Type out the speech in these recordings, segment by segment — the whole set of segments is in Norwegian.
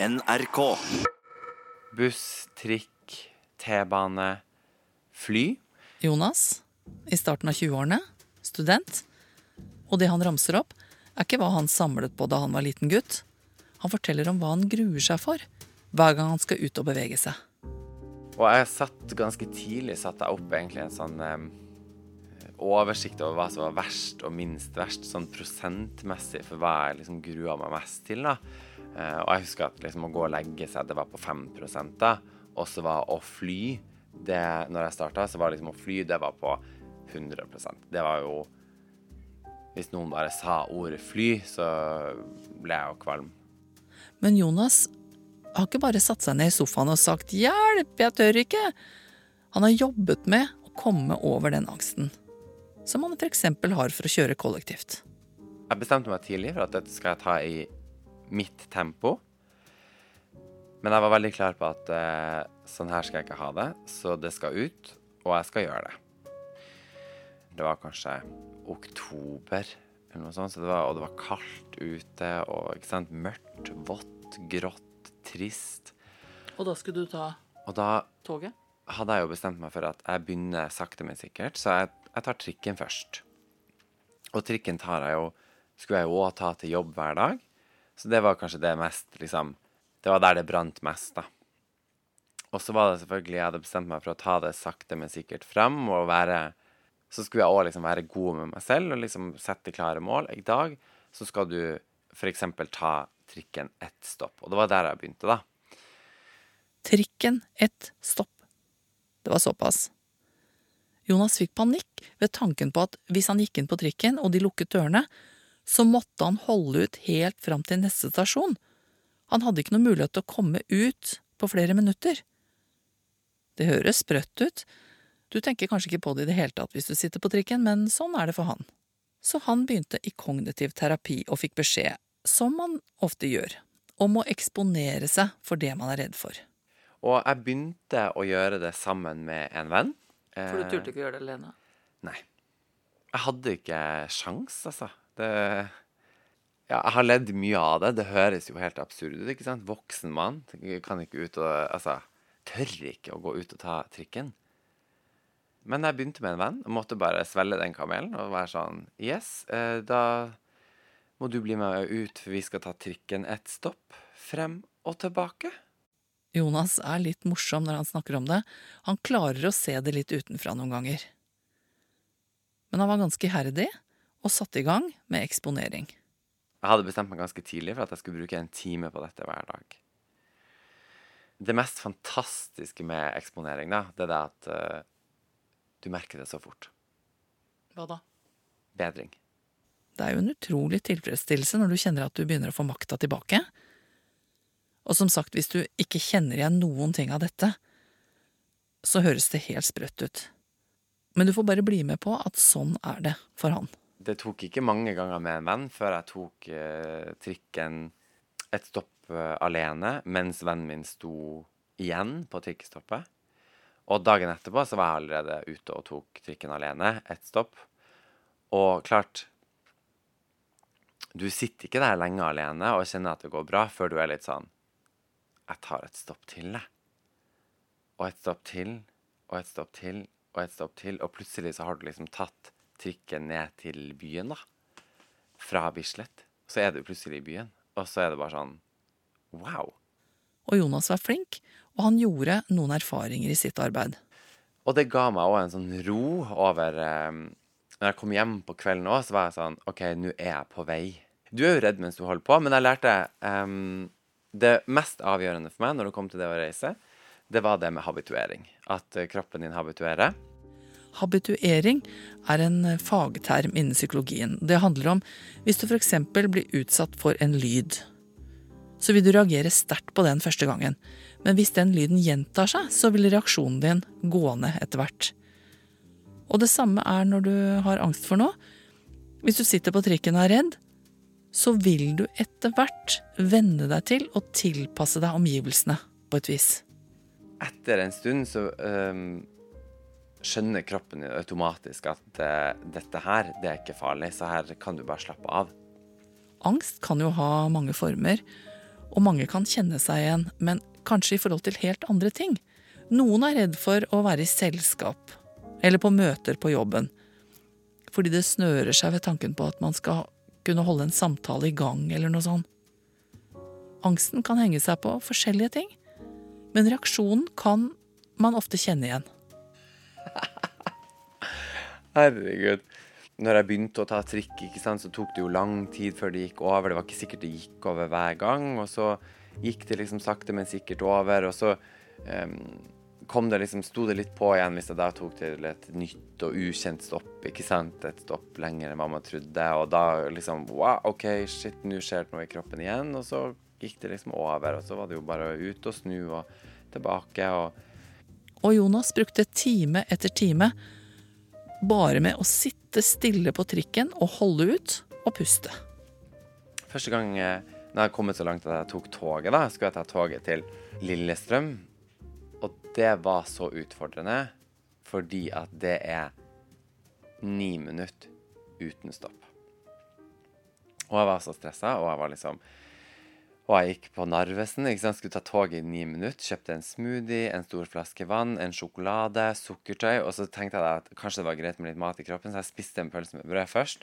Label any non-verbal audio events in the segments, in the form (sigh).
NRK. Buss, trikk, T-bane, fly. Jonas, i starten av 20-årene, student. Og det han ramser opp, er ikke hva han samlet på da han var liten gutt. Han forteller om hva han gruer seg for hver gang han skal ut og bevege seg. Og jeg satt ganske tidlig satt jeg opp egentlig en sånn eh, oversikt over hva som var verst og minst verst, sånn prosentmessig for hva jeg liksom grua meg mest til. da. Eh, og jeg husker at liksom å gå og legge seg, det var på 5 da. Og så var å fly det, Når jeg starta, så var liksom å fly, det var på 100% Det var jo Hvis noen bare sa ordet fly, så ble jeg jo kvalm. Men Jonas har ikke bare satt seg ned i sofaen og sagt 'hjelp, jeg tør ikke'. Han har jobbet med å komme over den angsten, som han f.eks. har for å kjøre kollektivt. Jeg bestemte meg tidlig for at dette skal jeg ta i mitt tempo. Men jeg var veldig klar på at eh, sånn her skal jeg ikke ha det, så det skal ut, og jeg skal gjøre det. Det var kanskje oktober, eller noe sånt, så det var, og det var kaldt ute, og ikke sant, mørkt, vått, grått, trist. Og da skulle du ta Og da toget? hadde jeg jo bestemt meg for at jeg begynner sakte, men sikkert, så jeg, jeg tar trikken først. Og trikken tar jeg jo, skulle jeg jo òg ta til jobb hver dag. Så det var kanskje det mest liksom Det var der det brant mest, da. Og så var det selvfølgelig Jeg hadde bestemt meg for å ta det sakte, men sikkert fram og være Så skulle jeg òg liksom være god med meg selv og liksom sette klare mål. I dag så skal du f.eks. ta trikken ett stopp. Og det var der jeg begynte, da. Trikken, ett stopp. Det var såpass. Jonas fikk panikk ved tanken på at hvis han gikk inn på trikken og de lukket dørene, så måtte han holde ut helt fram til neste stasjon. Han hadde ikke noe mulighet til å komme ut på flere minutter. Det høres sprøtt ut. Du tenker kanskje ikke på det i det hele tatt hvis du sitter på trikken, men sånn er det for han. Så han begynte i kognitiv terapi og fikk beskjed, som man ofte gjør, om å eksponere seg for det man er redd for. Og jeg begynte å gjøre det sammen med en venn. For du turte ikke å gjøre det alene? Nei. Jeg hadde ikke sjans, altså. Det Ja, jeg har ledd mye av det. Det høres jo helt absurd ut, ikke sant? Voksen mann kan ikke ut og Altså, tør ikke å gå ut og ta trikken. Men jeg begynte med en venn og måtte bare svelge den kamelen og være sånn Yes, eh, da må du bli med ut, for vi skal ta trikken ett stopp. Frem og tilbake. Jonas er litt morsom når han snakker om det. Han klarer å se det litt utenfra noen ganger. Men han var ganske iherdig og satte i gang med eksponering. Jeg hadde bestemt meg ganske tidlig for at jeg skulle bruke en time på dette hver dag. Det mest fantastiske med eksponering, da, det er det at uh, du merker det så fort. Hva da? Bedring. Det er jo en utrolig tilfredsstillelse når du kjenner at du begynner å få makta tilbake. Og som sagt, hvis du ikke kjenner igjen noen ting av dette, så høres det helt sprøtt ut. Men du får bare bli med på at sånn er det for han. Det tok ikke mange ganger med en venn før jeg tok eh, trikken et stopp eh, alene, mens vennen min sto igjen på trikkestoppet. Og dagen etterpå så var jeg allerede ute og tok trikken alene, ett stopp. Og klart Du sitter ikke der lenge alene og kjenner at det går bra, før du er litt sånn Jeg tar et stopp til, jeg. Og et stopp til, og et stopp til, og et stopp til. Og plutselig så har du liksom tatt trikken ned til byen, da. Fra Bislett. Så er du plutselig i byen. Og så er det bare sånn wow. Og Jonas var flink, og han gjorde noen erfaringer i sitt arbeid. Og det ga meg òg en sånn ro over um, Når jeg kom hjem på kvelden òg, så var jeg sånn OK, nå er jeg på vei. Du er jo redd mens du holder på, men jeg lærte um, Det mest avgjørende for meg når det kom til det å reise, det var det med habituering. At eh, kroppen din habituerer. Habituering er en fagterm innen psykologien. Det handler om hvis du f.eks. blir utsatt for en lyd. Så vil du reagere sterkt på den første gangen, men hvis den lyden gjentar seg, så vil reaksjonen din gå ned etter hvert. Og det samme er når du har angst for noe. Hvis du sitter på trikken og er redd, så vil du etter hvert venne deg til å tilpasse deg omgivelsene på et vis. Etter en stund så øhm, skjønner kroppen automatisk at eh, dette her, det er ikke farlig, så her kan du bare slappe av. Angst kan jo ha mange former, Og mange kan kjenne seg igjen, men kanskje i forhold til helt andre ting. Noen er redd for å være i selskap, eller på møter på jobben, fordi det snører seg ved tanken på at man skal kunne holde en samtale i gang, eller noe sånt. Angsten kan henge seg på forskjellige ting, men reaksjonen kan man ofte kjenne igjen. Herregud. Når jeg begynte å ta trikk, ikke sant, så tok det jo lang tid før det gikk over. Det var ikke sikkert det gikk over hver gang. Og så gikk det liksom sakte, men sikkert over. Og så um, kom det liksom, sto det litt på igjen hvis jeg da tok til et nytt og ukjent stopp. ikke sant? Et stopp lenger enn man trodde. Og da liksom Wow, OK, shit, nå skjer det noe i kroppen igjen. Og så gikk det liksom over. Og så var det jo bare ut og snu og tilbake. og og Jonas brukte time etter time bare med å sitte stille på trikken og holde ut og puste. Første gang eh, når jeg kom så langt at jeg tok toget, da, skulle jeg ta toget til Lillestrøm. Og det var så utfordrende fordi at det er ni minutter uten stopp. Og jeg var så stressa, og jeg var liksom og jeg gikk på Narvesen. ikke sant? Skulle ta toget i ni minutter. Kjøpte en smoothie, en stor flaske vann, en sjokolade, sukkertøy. Og så tenkte jeg at kanskje det var greit med litt mat i kroppen, så jeg spiste en pølse med brød først.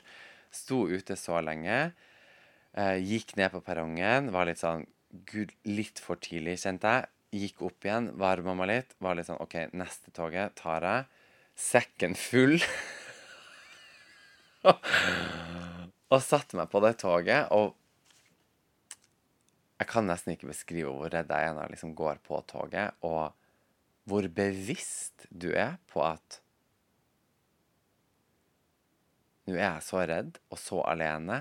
Sto ute så lenge. Eh, gikk ned på perrongen. Var litt sånn Gud, litt for tidlig, kjente jeg. Gikk opp igjen, varma meg litt. Var litt sånn OK, neste toget tar jeg. Sekken full. (laughs) og satte meg på det toget. og jeg kan nesten ikke beskrive hvor redd jeg er når jeg liksom går på toget, og hvor bevisst du er på at Nå er jeg så redd og så alene,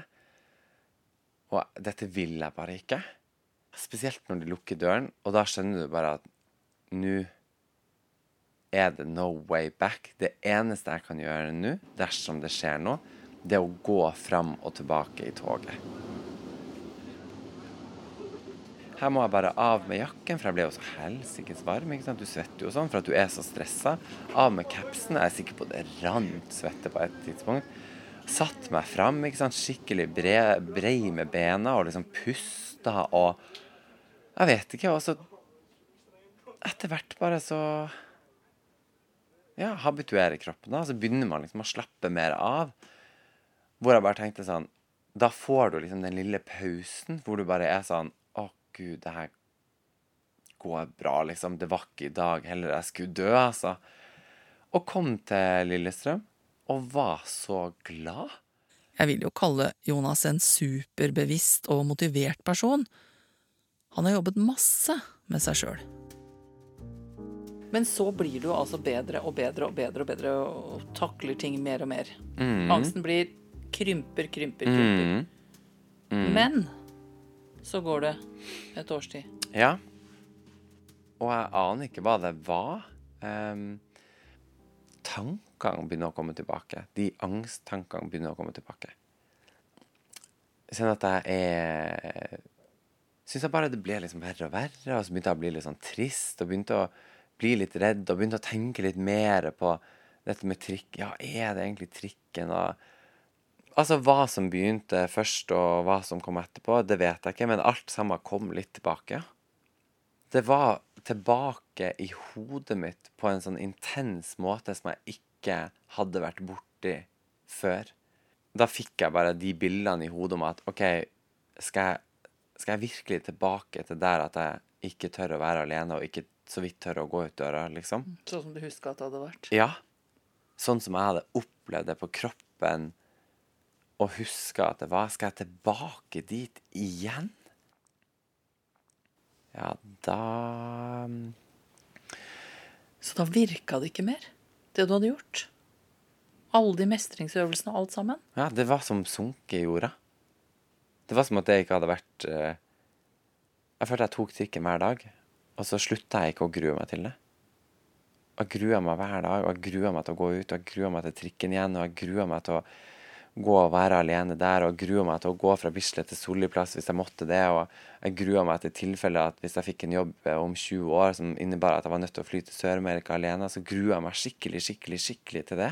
og dette vil jeg bare ikke. Spesielt når de lukker døren, og da skjønner du bare at nå er det no way back. Det eneste jeg kan gjøre nå, dersom det skjer noe, det er å gå fram og tilbake i toget. Her må jeg bare av med jakken, for jeg ble jo så helsikes varm. ikke sant? Du svetter jo sånn for at du er så stressa. Av med capsen. Jeg er sikker på det rant svette på et tidspunkt. Satt meg fram, ikke sant? skikkelig brei bre med bena og liksom pusta og Jeg vet ikke. Og så etter hvert bare så Ja, habituerer kroppen. da, Så begynner man liksom å slappe mer av. Hvor jeg bare tenkte sånn Da får du liksom den lille pausen hvor du bare er sånn Gud, det her går bra, liksom. Det var ikke i dag heller jeg skulle dø, altså. Og kom til Lillestrøm og var så glad. Jeg vil jo kalle Jonas en superbevisst og motivert person. Han har jobbet masse med seg sjøl. Men så blir du altså bedre og bedre og bedre og bedre og takler ting mer og mer. Mm. Angsten blir krymper, krymper, krymper. Mm. Mm. Men så går det et års tid. Ja. Og jeg aner ikke hva det var. Um, tankene begynner å komme tilbake. De angsttankene begynner å komme tilbake. Kjenner at jeg er Syns jeg bare det ble liksom verre og verre, og så begynte jeg å bli litt sånn trist og begynte å bli litt redd og begynte å tenke litt mer på dette med trikk. Ja, er det egentlig trikken? og Altså hva som begynte først, og hva som kom etterpå, det vet jeg ikke, men alt sammen kom litt tilbake. Det var tilbake i hodet mitt på en sånn intens måte som jeg ikke hadde vært borti før. Da fikk jeg bare de bildene i hodet om at OK, skal jeg, skal jeg virkelig tilbake til der at jeg ikke tør å være alene, og ikke så vidt tør å gå ut døra, liksom? Sånn som du husker at det hadde vært? Ja. Sånn som jeg hadde opplevd det på kroppen og huske at det var Skal jeg tilbake dit igjen? Ja, da mm. Så da virka det ikke mer, det du hadde gjort? Alle de mestringsøvelsene og alt sammen? Ja, det var som sunket i jorda. Det var som at jeg ikke hadde vært uh, Jeg følte jeg tok trikken hver dag, og så slutta jeg ikke å grue meg til det. Jeg grua meg hver dag, og jeg grua meg til å gå ut, og jeg grua meg til trikken igjen, og jeg grua meg til å gå og være alene der, og grua meg til å gå fra Bislett til Solli plass hvis jeg måtte det. Og jeg grua meg til tilfelle at hvis jeg fikk en jobb eh, om 20 år som innebar at jeg var nødt til å fly til Sør-Amerika alene, så grua jeg meg skikkelig, skikkelig, skikkelig til det.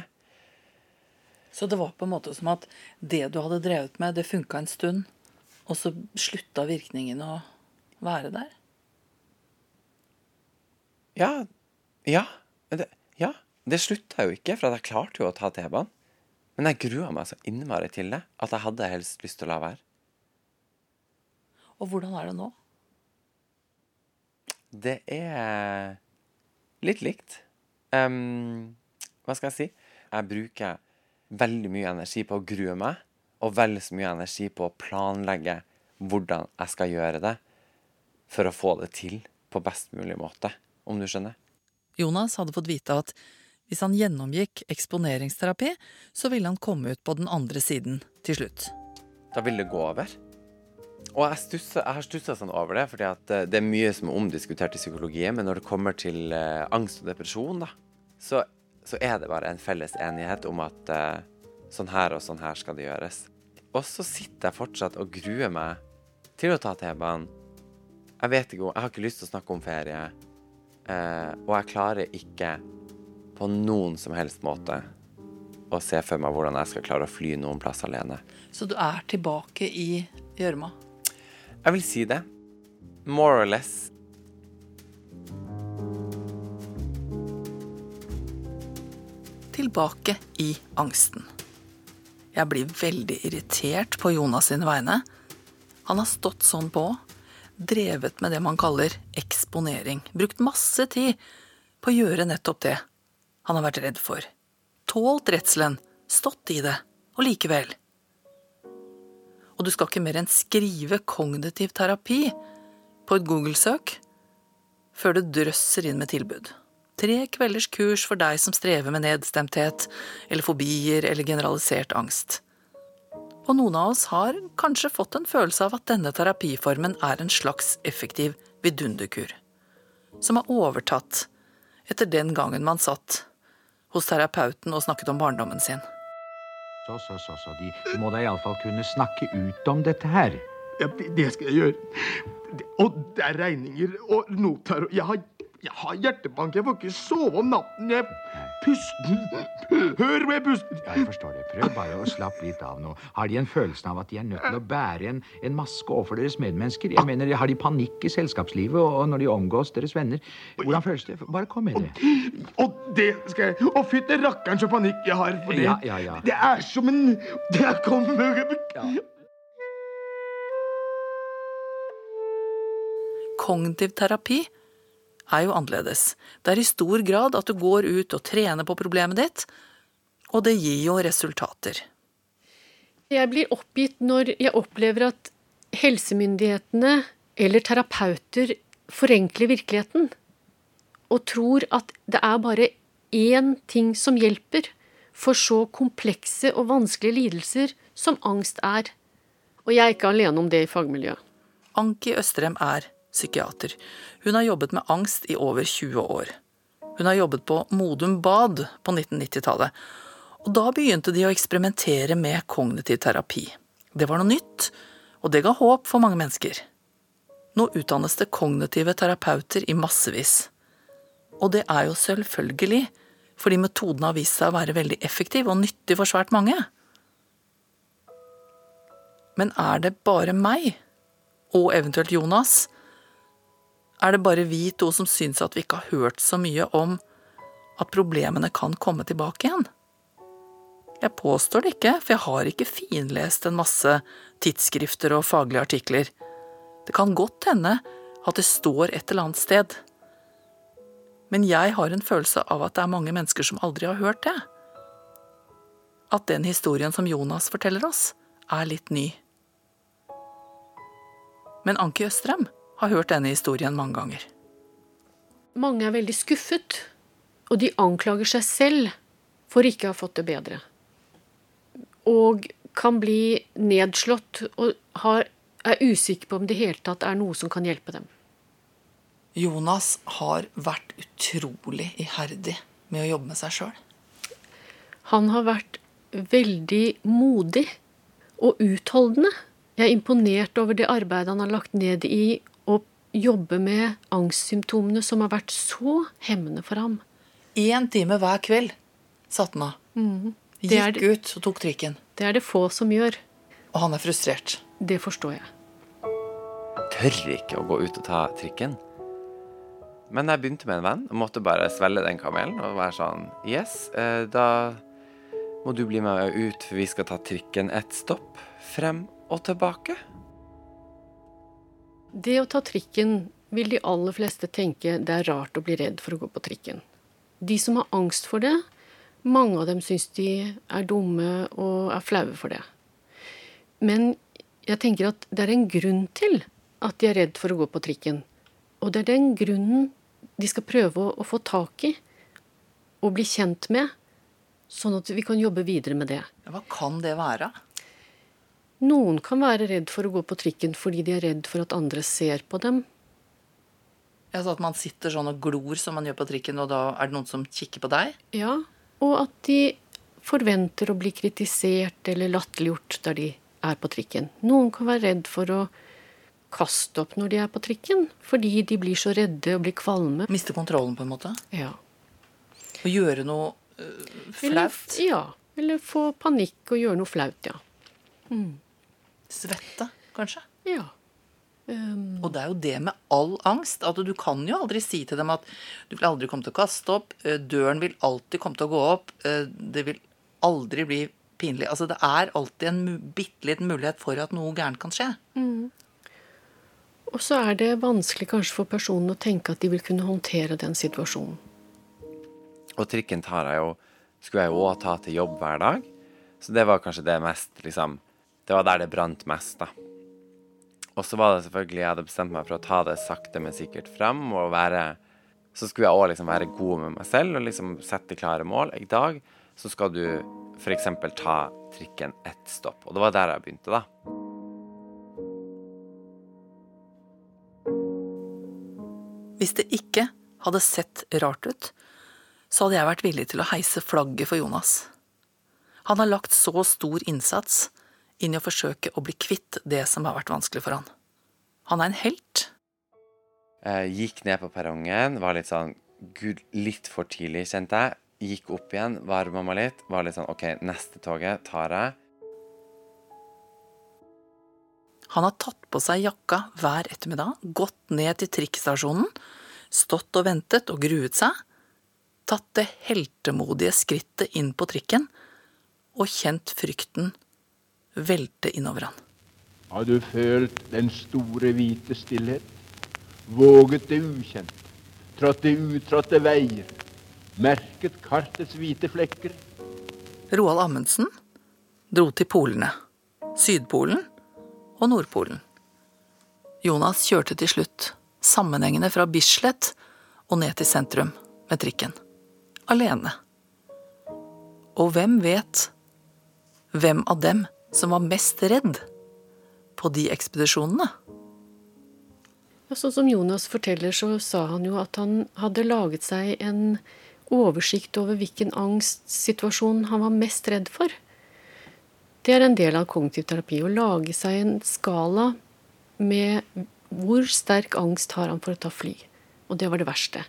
Så det var på en måte som at det du hadde drevet med, det funka en stund, og så slutta virkningen å være der? Ja. Ja. Det, ja. det slutta jo ikke, for jeg klarte jo å ta T-banen. Men jeg grua meg så innmari til det at jeg hadde helst lyst til å la være. Og hvordan er det nå? Det er litt likt. Um, hva skal jeg si? Jeg bruker veldig mye energi på å grue meg, og vel så mye energi på å planlegge hvordan jeg skal gjøre det for å få det til på best mulig måte, om du skjønner. Jonas hadde fått vite at hvis han gjennomgikk eksponeringsterapi, så ville han komme ut på den andre siden til slutt. Da vil det gå over. Og jeg, stusser, jeg har stussa sånn over det, fordi eh, det er mye som er omdiskutert i psykologien, men når det kommer til eh, angst og depresjon, da, så, så er det bare en felles enighet om at eh, sånn her og sånn her skal det gjøres. Og så sitter jeg fortsatt og gruer meg til å ta T-banen. Jeg vet ikke, jeg har ikke lyst til å snakke om ferie, eh, og jeg klarer ikke på noen som helst måte å se for meg hvordan jeg skal klare å fly noen plass alene. Så du er tilbake i gjørma. Jeg vil si det. More or less. Tilbake i angsten. Jeg blir veldig irritert på Jonas sine vegne. Han har stått sånn på, drevet med det man kaller eksponering, brukt masse tid på å gjøre nettopp det han har vært redd for. Tålt redselen, stått i det, og likevel. Og du skal ikke mer enn skrive kognitiv terapi på et Google-søk før det drøsser inn med tilbud. Tre kvelders kurs for deg som strever med nedstemthet eller fobier eller generalisert angst. Og noen av oss har kanskje fått en følelse av at denne terapiformen er en slags effektiv vidunderkur, som er overtatt etter den gangen man satt hos terapeuten og snakket om barndommen sin. Så, så, så, så. De må da iallfall kunne snakke ut om dette her. Ja, det, skal jeg gjøre. Og det er regninger og noter. og Jeg har, jeg har hjertebank. Jeg får ikke sove om natten. Jeg pusten Hør jeg puster. Ja, jeg forstår det. Prøv bare å slappe litt av nå. Har de en følelse av at de er nødt til å bære en, en maske overfor deres medmennesker? Jeg mener, Har de panikk i selskapslivet og, og når de omgås deres venner? Hvordan føles det? Bare kom med det. Og det skal jeg Å, fytte rakkeren så panikk jeg har for det. Ja, ja, ja. Det er som en Det kommer Ja. Kognitiv terapi er jo annerledes. Det er i stor grad at du går ut og trener på problemet ditt, og det gir jo resultater. Jeg blir oppgitt når jeg opplever at helsemyndighetene eller terapeuter forenkler virkeligheten og tror at det er bare én ting som hjelper for så komplekse og vanskelige lidelser som angst er. Og jeg er ikke alene om det i fagmiljøet. Anki Østrem er psykiater. Hun har jobbet med angst i over 20 år. Hun har jobbet på Modum Bad på 1990-tallet. Og da begynte de å eksperimentere med kognitiv terapi. Det var noe nytt, og det ga håp for mange mennesker. Nå utdannes det kognitive terapeuter i massevis. Og det er jo selvfølgelig fordi metoden har vist seg å være veldig effektiv og nyttig for svært mange. Men er det bare meg, og eventuelt Jonas, er det bare vi to som syns at vi ikke har hørt så mye om at problemene kan komme tilbake igjen? Jeg påstår det ikke, for jeg har ikke finlest en masse tidsskrifter og faglige artikler. Det kan godt hende at det står et eller annet sted. Men jeg har en følelse av at det er mange mennesker som aldri har hørt det. At den historien som Jonas forteller oss, er litt ny. Men Anki Østrem har hørt denne historien mange ganger. Mange er veldig skuffet, og de anklager seg selv for ikke å ha fått det bedre. Og kan bli nedslått og har, er usikker på om det i hele tatt er noe som kan hjelpe dem. Jonas har vært utrolig iherdig med å jobbe med seg sjøl. Han har vært veldig modig og utholdende. Jeg er imponert over det arbeidet han har lagt ned i jobbe med angstsymptomene som har vært så hemmende for ham. Én time hver kveld satt han av. Er Gikk det- ut og tok trikken. Det er det få som gjør. Og han er frustrert. Det forstår jeg. tør ikke å gå ut og ta trikken. Men jeg begynte med en venn og måtte bare svelge den kamelen og være sånn Yes, eh, da må du bli med ut, for vi skal ta trikken et stopp frem og tilbake. Det å ta trikken vil de aller fleste tenke det er rart å bli redd for å gå på trikken. De som har angst for det, mange av dem syns de er dumme og er flaue for det. Men jeg tenker at det er en grunn til at de er redd for å gå på trikken. Og det er den grunnen de skal prøve å, få tak i og bli kjent med, sånn at vi kan jobbe videre med det. Hva kan det være? Noen kan være redd for å gå på trikken fordi de er redd for at andre ser på dem. Altså At man sitter sånn og glor som man gjør på trikken, og da er det noen som kikker på deg? Ja, og at de forventer å bli kritisert eller latterliggjort der de er på trikken. Noen kan være redd for å kaste opp når de er på trikken, fordi de blir så redde og blir kvalme. Miste kontrollen, på en måte? Ja. Og gjøre noe øh, Eller, flaut? ja. Eller få panikk og gjøre noe flaut, ja. Svette, kanskje? Ja. Um, Og det er jo det med all angst. at Du kan jo aldri si til dem at du vil aldri komme til å kaste opp, øh, døren vil alltid komme til å gå opp, øh, det vil aldri bli pinlig. Altså Det er alltid en bitte liten mulighet for at noe gærent kan skje. og så er det vanskelig kanskje for personen å tenke at de vil kunne håndtere den situasjonen. Og trikken tar jeg jo, skulle jeg jo òg ta til jobb hver dag. Så det var kanskje det mest liksom, Det var der det brant mest, da. Og så var det selvfølgelig Jeg hadde bestemt meg for å ta det sakte, men sikkert fram. Og være Så skulle jeg òg liksom være god med meg selv og liksom sette klare mål. I dag så skal du f.eks. ta trikken ett stopp. Og det var der jeg begynte, da. Hvis det ikke hadde sett rart ut, så hadde jeg vært villig til å heise flagget for Jonas. Han har lagt så stor innsats inn i å forsøke å bli kvitt det som har vært vanskelig for han. Han er en helt. Jeg gikk ned på perrongen, var litt sånn Gud, litt for tidlig, kjente jeg. Gikk opp igjen, varma meg litt. Var litt sånn OK, neste toget tar jeg. Han har tatt på seg jakka hver ettermiddag, gått ned til trikkstasjonen, stått og ventet og gruet seg, tatt det heltemodige skrittet inn på trikken og kjent frykten velte innover han. Har du følt den store, hvite stillhet? Våget det ukjent? Trådt det utrådte veier? Merket kartets hvite flekker? Roald Amundsen dro til polene, Sydpolen og Nordpolen. Jonas kjørte til slutt sammenhengende fra Bislett og ned til sentrum med trikken. Alene. Og hvem vet hvem av dem som var mest redd på de ekspedisjonene? Ja, sånn som Jonas forteller, så sa han jo at han hadde laget seg en oversikt over hvilken angstsituasjon han var mest redd for. Det er en del av kognitiv terapi. Å lage seg en skala med hvor sterk angst har han for å ta fly. Og det var det verste.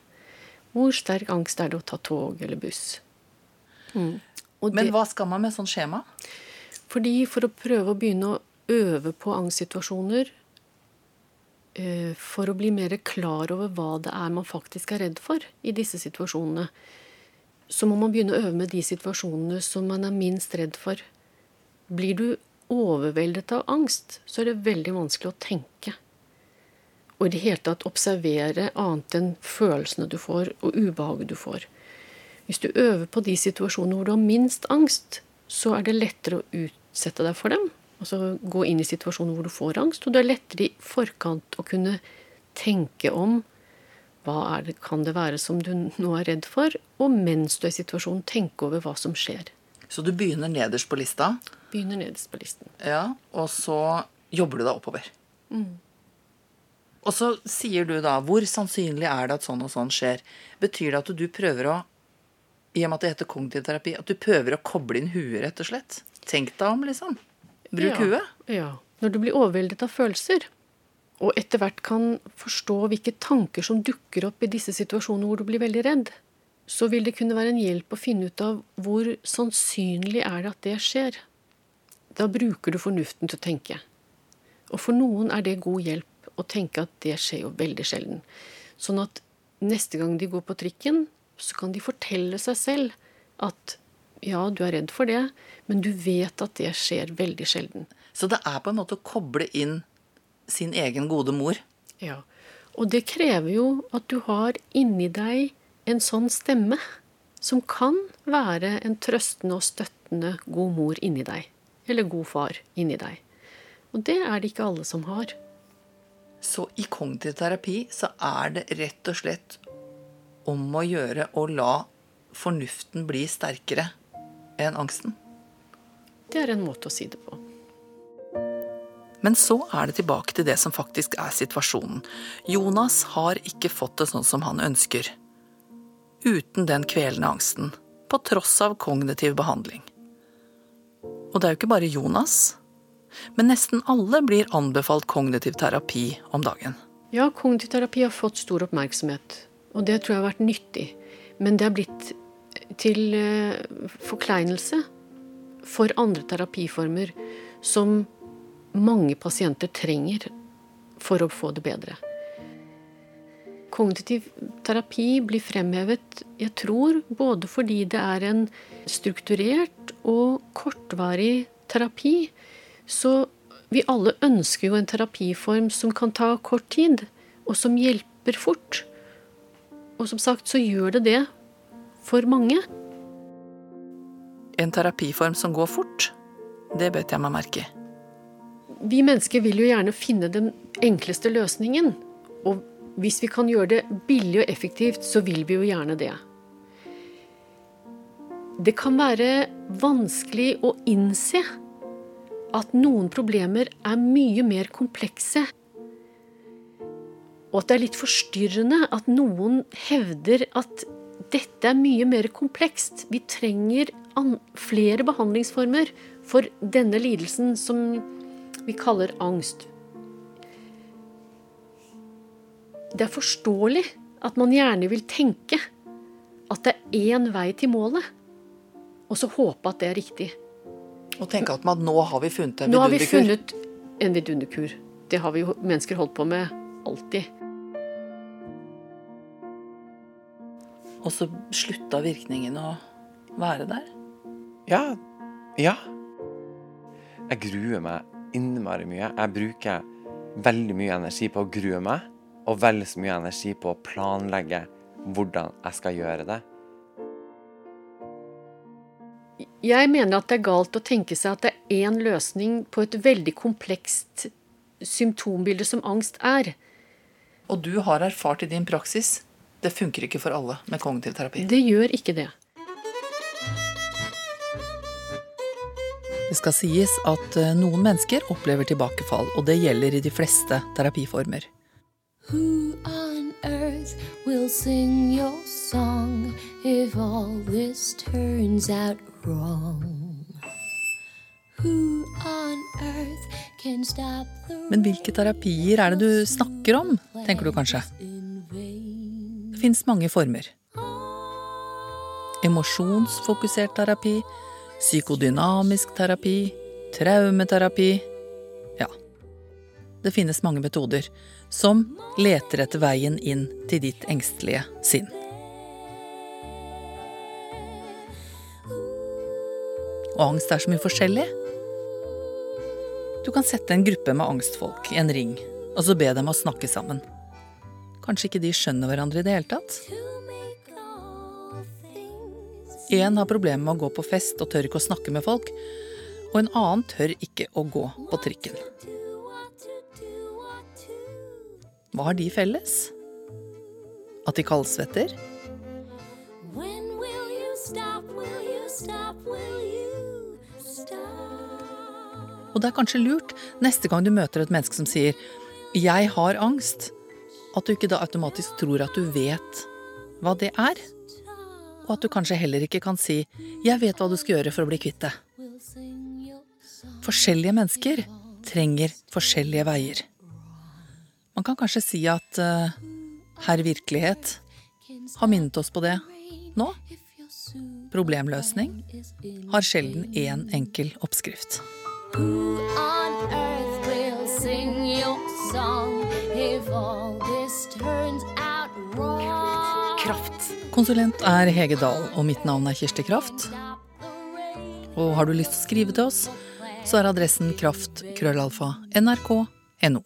Hvor sterk angst er det å ta tog eller buss? Mm. Men det- hva skal man med sånn skjema? Fordi for å prøve å begynne å øve på angstsituasjoner, eh, for å bli mer klar over hva det er man faktisk er redd for i disse situasjonene, så må man begynne å øve med de situasjonene som man er minst redd for. Blir du overveldet av angst, så er det veldig vanskelig å tenke. Og i det hele tatt observere annet enn følelsene du får, og ubehaget du får. Hvis du øver på de situasjonene hvor du har minst angst, så er det lettere å utsette deg for dem. Altså gå inn i situasjoner hvor du får angst, og det er lettere i forkant å kunne tenke om hva er det, kan det være som du nå er redd for, og mens du er i situasjonen, tenke over hva som skjer. Så du begynner nederst på lista, Begynner nederst på listen. ja, og så jobber du deg oppover. Og så sier du da hvor sannsynlig er det at sånn og sånn skjer. Betyr det at du prøver å i og med at det heter kognitiv terapi, at du prøver å koble inn huet, rett og slett? Tenk deg om, liksom. Bruk ja, huet. Ja. Når du blir overveldet av følelser, og etter hvert kan forstå hvilke tanker som dukker opp i disse situasjonene hvor du blir veldig redd, så vil det kunne være en hjelp å finne ut av hvor sannsynlig er det at det skjer. Da bruker du fornuften til å tenke. Og for noen er det god hjelp å tenke at det skjer jo veldig sjelden. Sånn at neste gang de går på trikken, så kan de fortelle seg selv at ja, du er redd for det, men du vet at det skjer veldig sjelden. Så det er på en måte å koble inn sin egen gode mor. Ja. Og det krever jo at du har inni deg en sånn stemme som kan være en trøstende og støttende god mor inni deg. Eller god far inni deg. Og det er det ikke alle som har. Så i kognitiv terapi så er det rett og slett om å gjøre å la fornuften bli sterkere enn angsten? Det er en måte å si det på. Men så er det tilbake til det som faktisk er situasjonen. Jonas har ikke fått det sånn som han ønsker. Uten den kvelende angsten. På tross av kognitiv behandling. Og det er jo ikke bare Jonas. Men nesten alle blir anbefalt kognitiv terapi om dagen. Ja, kognitiv terapi har fått stor oppmerksomhet. Og det tror jeg har vært nyttig. Men det er blitt til eh, forkleinelse for andre terapiformer som mange pasienter trenger for å få det bedre. Kognitiv terapi blir fremhevet, jeg tror, både fordi det er en strukturert og kortvarig terapi. Så vi alle ønsker jo en terapiform som kan ta kort tid, og som hjelper fort. Og som sagt så gjør det det for mange. En terapiform som går fort, det bet jeg meg merke i. Vi mennesker vil jo gjerne finne den enkleste løsningen. Og hvis vi kan gjøre det billig og effektivt, så vil vi jo gjerne det. Det kan være vanskelig å innse at noen problemer er mye mer komplekse. Og at det er litt forstyrrende at noen hevder at dette er mye mer komplekst. Vi trenger flere behandlingsformer for denne lidelsen som vi kaller angst. Det er forståelig at man gjerne vil tenke at det er én vei til målet, og så håpe at det er riktig. Og tenke at man, nå har vi funnet en vidunderkur. Nå har vi funnet en vidunderkur. Det har vi jo mennesker holdt på med alltid. Og så slutta virkningen å være der? Ja. Ja. Jeg gruer meg innmari mye. Jeg bruker veldig mye energi på å grue meg, og vel så mye energi på å planlegge hvordan jeg skal gjøre det. Jeg mener at det er galt å tenke seg at det er én løsning på et veldig komplekst symptombilde som angst er. Og du har erfart i din praksis det funker ikke for alle med kognitiv terapi. Det gjør ikke det. Det skal sies at eh, noen mennesker opplever tilbakefall, og det gjelder i de fleste terapiformer. Who on earth will sing your song if all this turns out wrong? Men hvilke terapier er det du snakker om, tenker du kanskje? Det fins mange former. Emosjonsfokusert terapi, psykodynamisk terapi, traumeterapi Ja. Det finnes mange metoder som leter etter veien inn til ditt engstelige sinn. Og angst er så mye forskjellig. Du kan sette en gruppe med angstfolk i en ring, og så be dem å snakke sammen. Kanskje ikke de skjønner hverandre i det hele tatt? Én har problemer med å gå på fest og tør ikke å snakke med folk, og en annen tør ikke å gå på trikken. Hva har de felles? At de kaldsvetter? Og det er kanskje lurt neste gang du møter et menneske som sier 'jeg har angst', at du ikke da automatisk tror at du vet hva det er. Og at du kanskje heller ikke kan si 'jeg vet hva du skal gjøre for å bli kvitt det'. Forskjellige mennesker trenger forskjellige veier. Man kan kanskje si at uh, herr Virkelighet har minnet oss på det nå. Problemløsning har sjelden én enkel oppskrift. Who on earth will sing your song if all this turns out wrong. Kraft. Konsulent er Hege Dahl, og mitt navn er Kirsti Kraft. Og har du lyst til å skrive til oss, så er adressen kraft krøllalfa nrk.no.